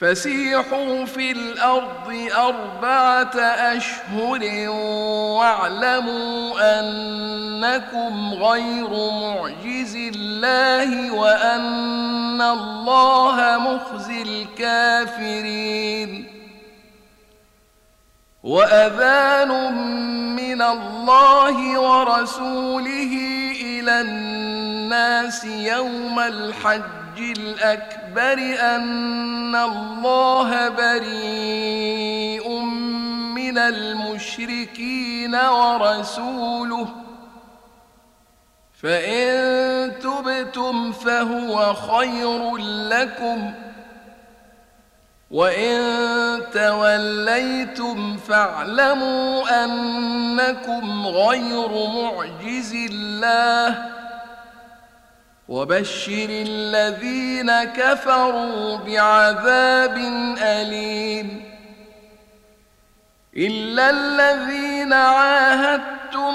فسيحوا في الأرض أربعة أشهر واعلموا أنكم غير معجز الله وأن الله مخزي الكافرين. وأذان من الله ورسوله إلى الناس يوم الحج الأكبر أن الله بريء من المشركين ورسوله. فإن تبتم فهو خير لكم وإن توليتم فاعلموا أنكم غير معجز الله. وبشر الذين كفروا بعذاب أليم. إلا الذين عاهدتم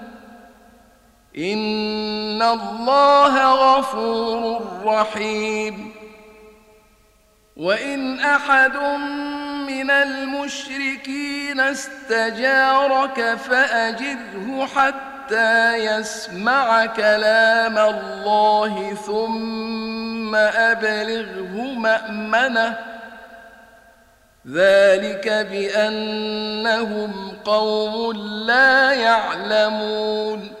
إن الله غفور رحيم وإن أحد من المشركين استجارك فأجره حتى يسمع كلام الله ثم أبلغه مأمنه ذلك بأنهم قوم لا يعلمون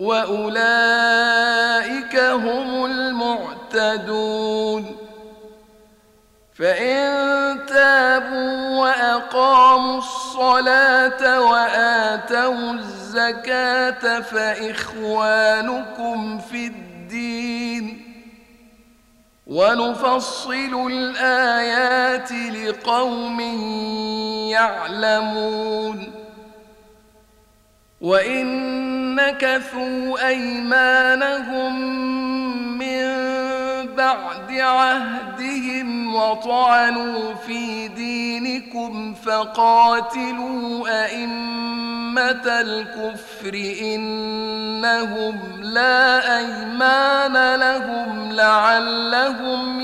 واولئك هم المعتدون فان تابوا واقاموا الصلاه واتوا الزكاه فاخوانكم في الدين ونفصل الايات لقوم يعلمون وان نكثوا ايمانهم من بعد عهدهم وطعنوا في دينكم فقاتلوا أئمة الكفر إنهم لا أيمان لهم لعلهم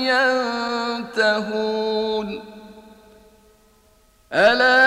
ينتهون ألا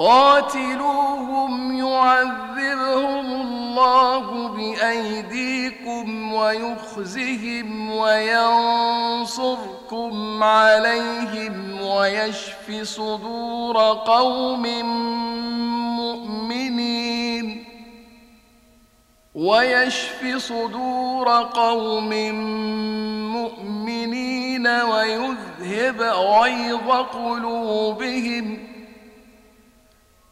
قاتلوهم يعذبهم الله بأيديكم ويخزهم وينصركم عليهم ويشف صدور قوم مؤمنين ويشف صدور قوم مؤمنين ويذهب غيظ قلوبهم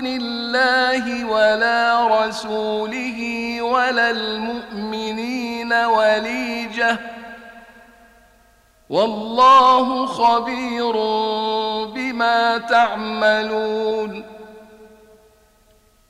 دون الله ولا رسوله ولا المؤمنين وليجة. والله خبير بما تعملون.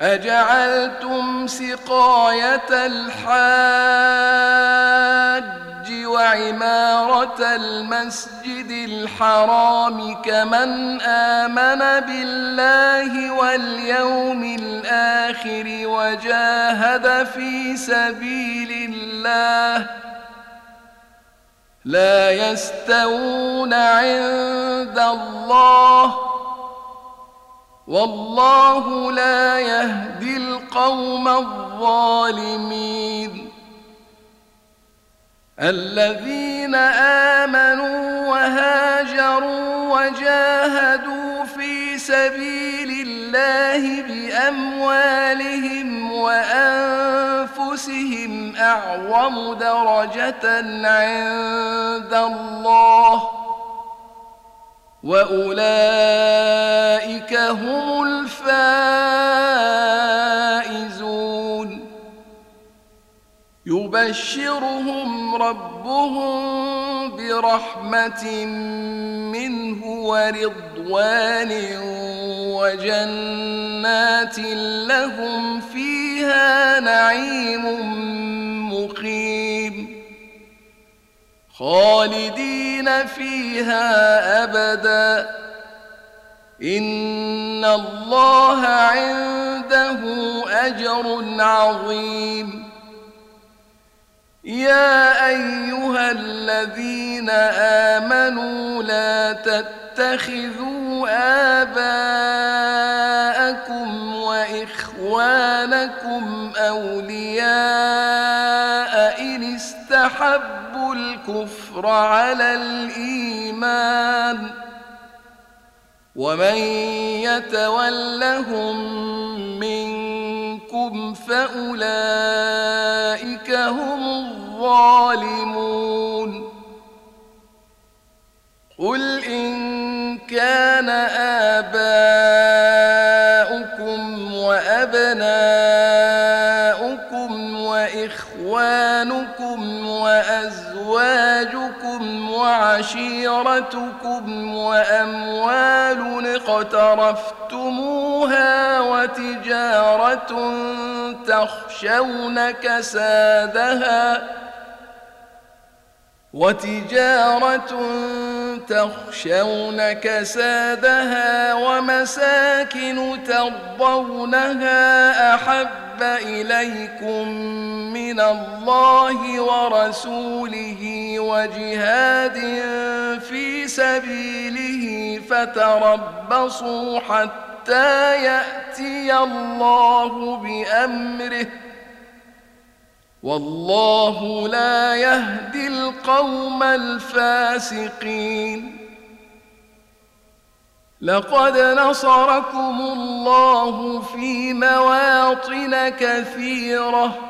أجعلتم سقاية الحاج وعمارة المسجد الحرام كمن آمن بالله واليوم الآخر وجاهد في سبيل الله لا يستوون عند الله والله لا يهدي القوم الظالمين. الذين آمنوا وهاجروا وجاهدوا في سبيل الله بأموالهم وأنفسهم أعظم درجة عند الله ۖ. واولئك هم الفائزون يبشرهم ربهم برحمه منه ورضوان وجنات لهم فيها نعيم مقيم خالدين فيها أبدا. إن الله عنده أجر عظيم. يا أيها الذين آمنوا لا تتخذوا استحبوا الكفر على الإيمان ومن يتولهم منكم فأولئك هم الظالمون قل إن كان آباؤكم وعشيرتكم وأموال اقترفتموها وتجارة تخشون كسادها ۖ وتجارة تخشون كسادها ومساكن ترضونها أحب إليكم من الله ورسوله وجهاد في سبيله فتربصوا حتى يأتي الله بأمره والله لا يهدي القوم الفاسقين. لقد نصركم الله في مواطن كثيرة.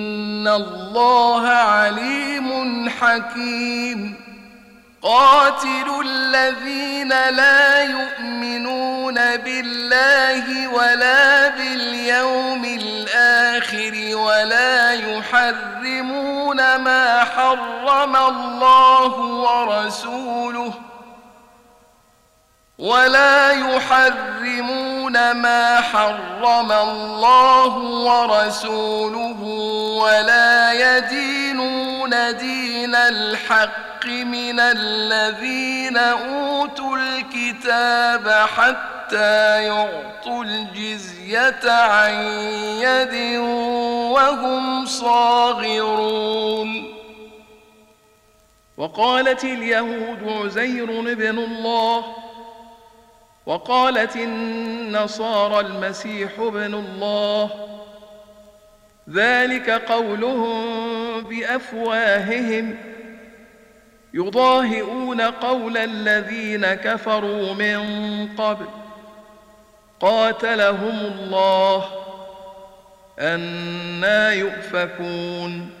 الله عليم حكيم. قاتل الذين لا يؤمنون بالله ولا باليوم الآخر ولا يحرمون ما حرم الله ورسوله ولا يحرمون ما حرم الله ورسوله ولا يدينون دين الحق من الذين أوتوا الكتاب حتى يعطوا الجزية عن يد وهم صاغرون. وقالت اليهود عزير بن الله وقالت النصارى المسيح ابن الله. ذلك قولهم بأفواههم. يضاهئون قول الذين كفروا من قبل. قاتلهم الله. أنا يؤفكون.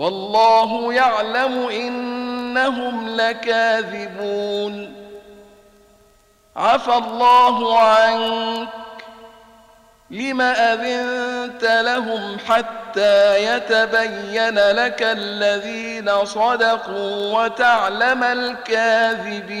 والله يعلم إنهم لكاذبون. عفى الله عنك. لم أذنت لهم حتى يتبين لك الذين صدقوا وتعلم الكاذبين؟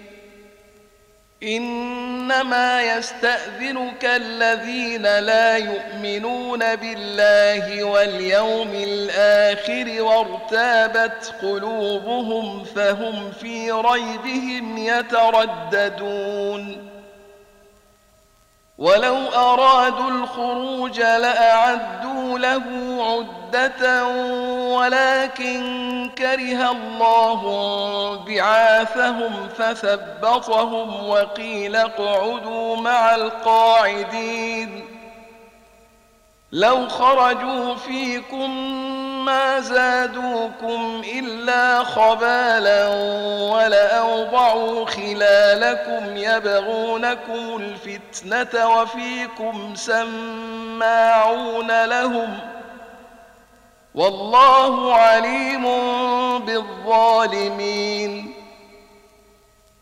إنما يستأذنك الذين لا يؤمنون بالله واليوم الآخر وارتابت قلوبهم فهم في ريبهم يترددون. ولو أرادوا الخروج لأعدوا له عدة ولكن كره الله بعاثهم فثبطهم وقيل اقعدوا مع القاعدين. لو خرجوا فيكم ما زادوكم إلا خبالا ولأوضعوا خلالكم يبغونكم الفتنة وفيكم سماعون لهم والله عليم بالظالمين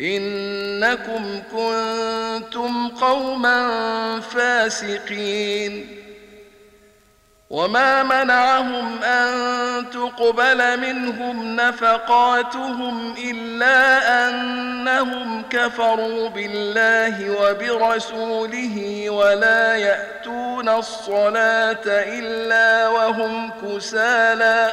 إنكم كنتم قوما فاسقين. وما منعهم أن تقبل منهم نفقاتهم إلا أنهم كفروا بالله وبرسوله ولا يأتون الصلاة إلا وهم كسالى.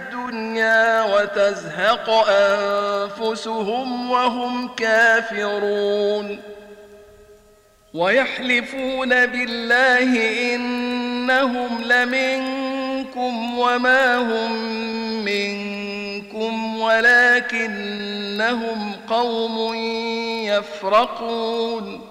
الدنيا وتزهق أنفسهم وهم كافرون. ويحلفون بالله إنهم لمنكم وما هم منكم ولكنهم قوم يفرقون.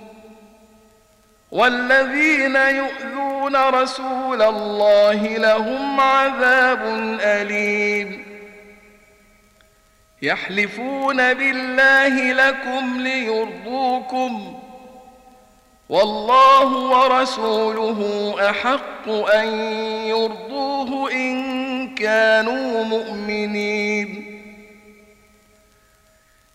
والذين يؤذون رسول الله لهم عذاب أليم. يحلفون بالله لكم ليرضوكم. والله ورسوله أحق أن يرضوه إن كانوا مؤمنين.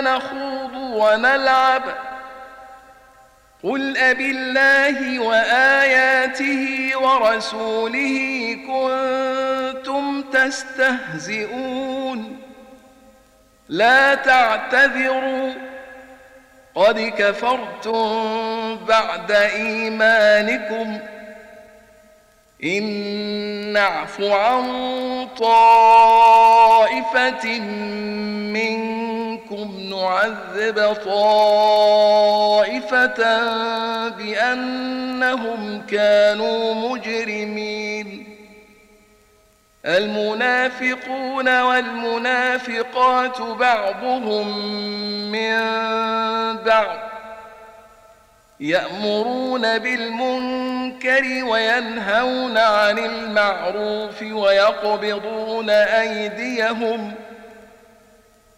نخوض ونلعب. قل أبالله وآياته ورسوله كنتم تستهزئون. لا تعتذروا. قد كفرتم بعد إيمانكم. إن نعف عن طائفة منكم نعذب طائفة بأنهم كانوا مجرمين المنافقون والمنافقات بعضهم من بعض يأمرون بالمنكر وينهون عن المعروف ويقبضون أيديهم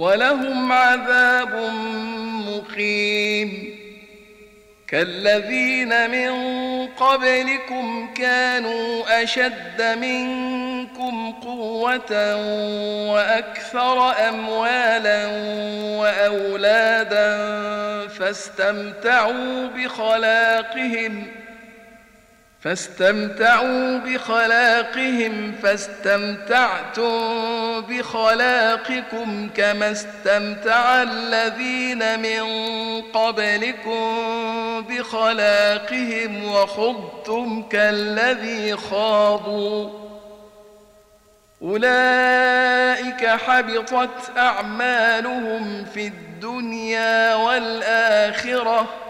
ولهم عذاب مقيم. كالذين من قبلكم كانوا أشد منكم قوة وأكثر أموالا وأولادا فاستمتعوا بخلاقهم ۖ فاستمتعوا بخلاقهم فاستمتعتم بخلاقكم كما استمتع الذين من قبلكم بخلاقهم وخضتم كالذي خاضوا. أولئك حبطت أعمالهم في الدنيا والآخرة.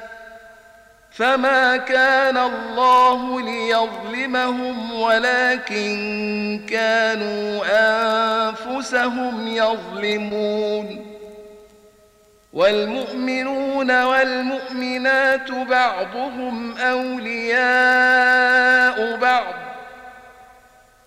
فما كان الله ليظلمهم ولكن كانوا انفسهم يظلمون والمؤمنون والمؤمنات بعضهم اولياء بعض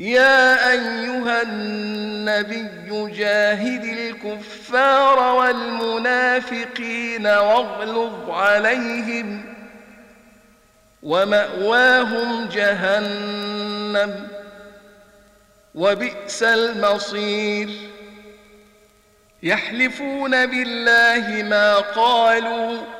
يا أيها النبي جاهد الكفار والمنافقين واغلظ عليهم ومأواهم جهنم وبئس المصير. يحلفون بالله ما قالوا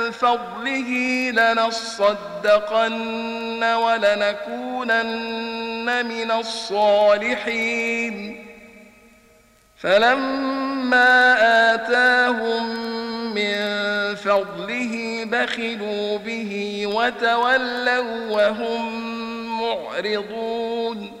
فضله لنصدقن ولنكونن من الصالحين. فلما آتاهم من فضله بخلوا به وتولوا وهم معرضون.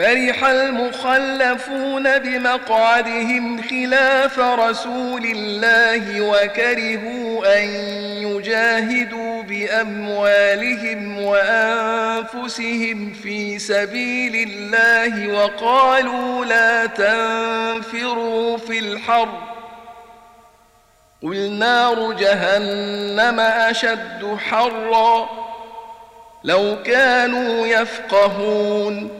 فرح المخلفون بمقعدهم خلاف رسول الله وكرهوا أن يجاهدوا بأموالهم وأنفسهم في سبيل الله وقالوا لا تنفروا في الحر. قل نار جهنم أشد حرا. لو كانوا يفقهون.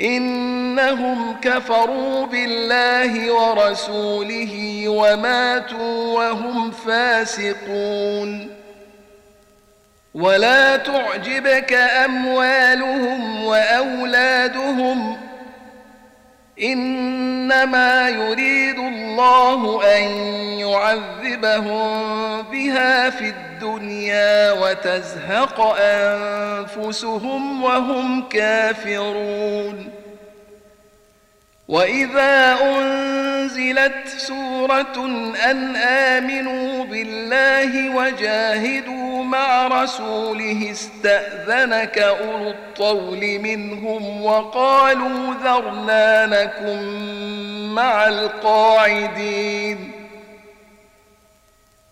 إنهم كفروا بالله ورسوله وماتوا وهم فاسقون. ولا تعجبك أموالهم وأولادهم إنما يريد الله أن يعذبهم بها في الدنيا وتزهق أنفسهم وهم كافرون. وإذا أنزلت سورة أن آمنوا بالله وجاهدوا مع رسوله استأذنك أولو الطول منهم وقالوا ذرنا لكم مع القاعدين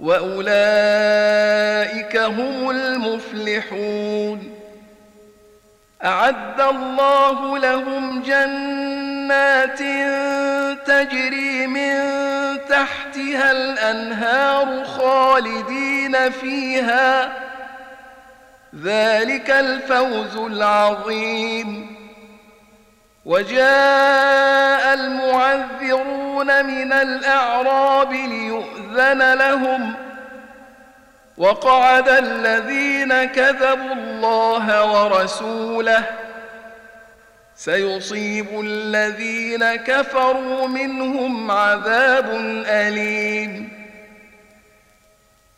وأولئك هم المفلحون. أعد الله لهم جنات تجري من تحتها الأنهار خالدين فيها. ذلك الفوز العظيم. وجاء المعذرون من الأعراب ليؤذن لهم وقعد الذين كذبوا الله ورسوله سيصيب الذين كفروا منهم عذاب أليم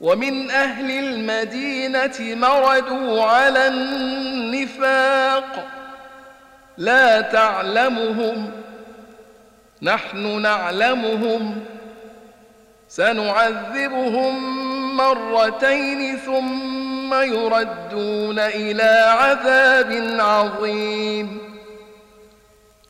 ومن أهل المدينة مردوا على النفاق. لا تعلمهم نحن نعلمهم. سنعذبهم مرتين ثم يردون إلى عذاب عظيم.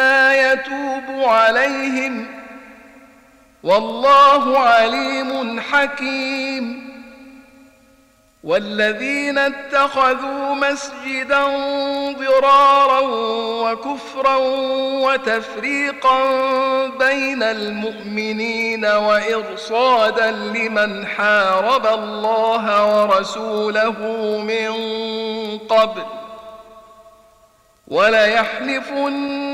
يتوب عليهم والله عليم حكيم والذين اتخذوا مسجدا ضرارا وكفرا وتفريقا بين المؤمنين وإرصادا لمن حارب الله ورسوله من قبل وليحلفن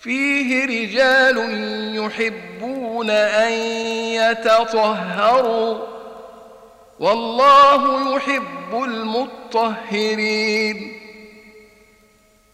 فيه رجال يحبون أن يتطهروا والله يحب المطهرين.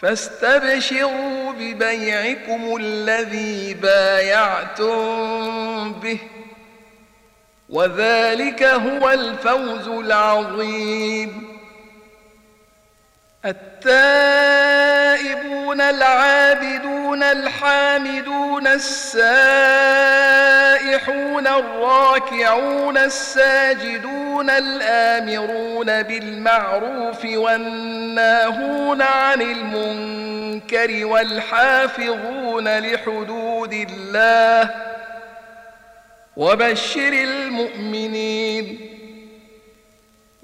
فاستبشروا ببيعكم الذي بايعتم به. وذلك هو الفوز العظيم. التائبون العابدون الحامدون السائحون الراكعون الساجدون الآمرون بالمعروف والناهون عن المنكر والحافظون لحدود الله وبشر المؤمنين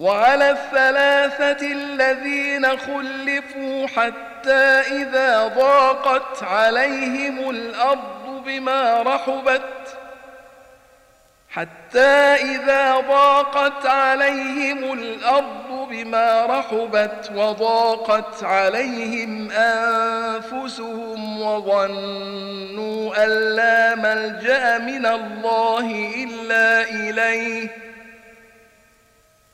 وعلى الثلاثة الذين خلفوا حتى إذا ضاقت عليهم الأرض بما رحبت حتى إذا ضاقت عليهم الأرض بما رحبت وضاقت عليهم أنفسهم وظنوا أن لا ملجأ من الله إلا إليه.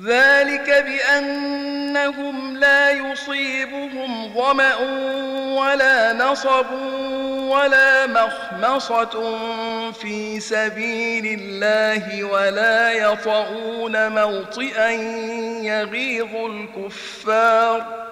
ذلك بأنهم لا يصيبهم ظمأ ولا نصب ولا مخمصة في سبيل الله ولا يطعون موطئا يغيظ الكفار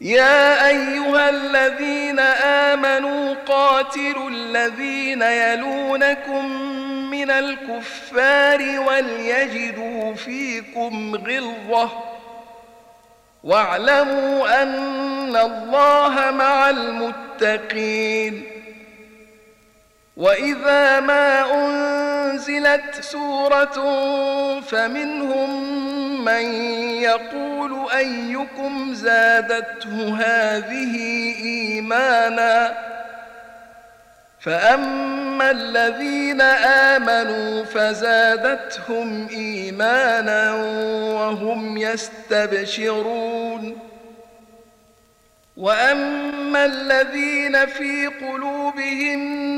يا أيها الذين آمنوا قاتلوا الذين يلونكم من الكفار وليجدوا فيكم غلظة واعلموا أن الله مع المتقين. وإذا ما أنزلت سورة فمنهم من يقول أيكم زادته هذه إيماناً فأما الذين آمنوا فزادتهم إيمانا وهم يستبشرون وأما الذين في قلوبهم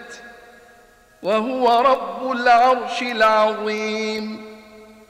وهو رب العرش العظيم.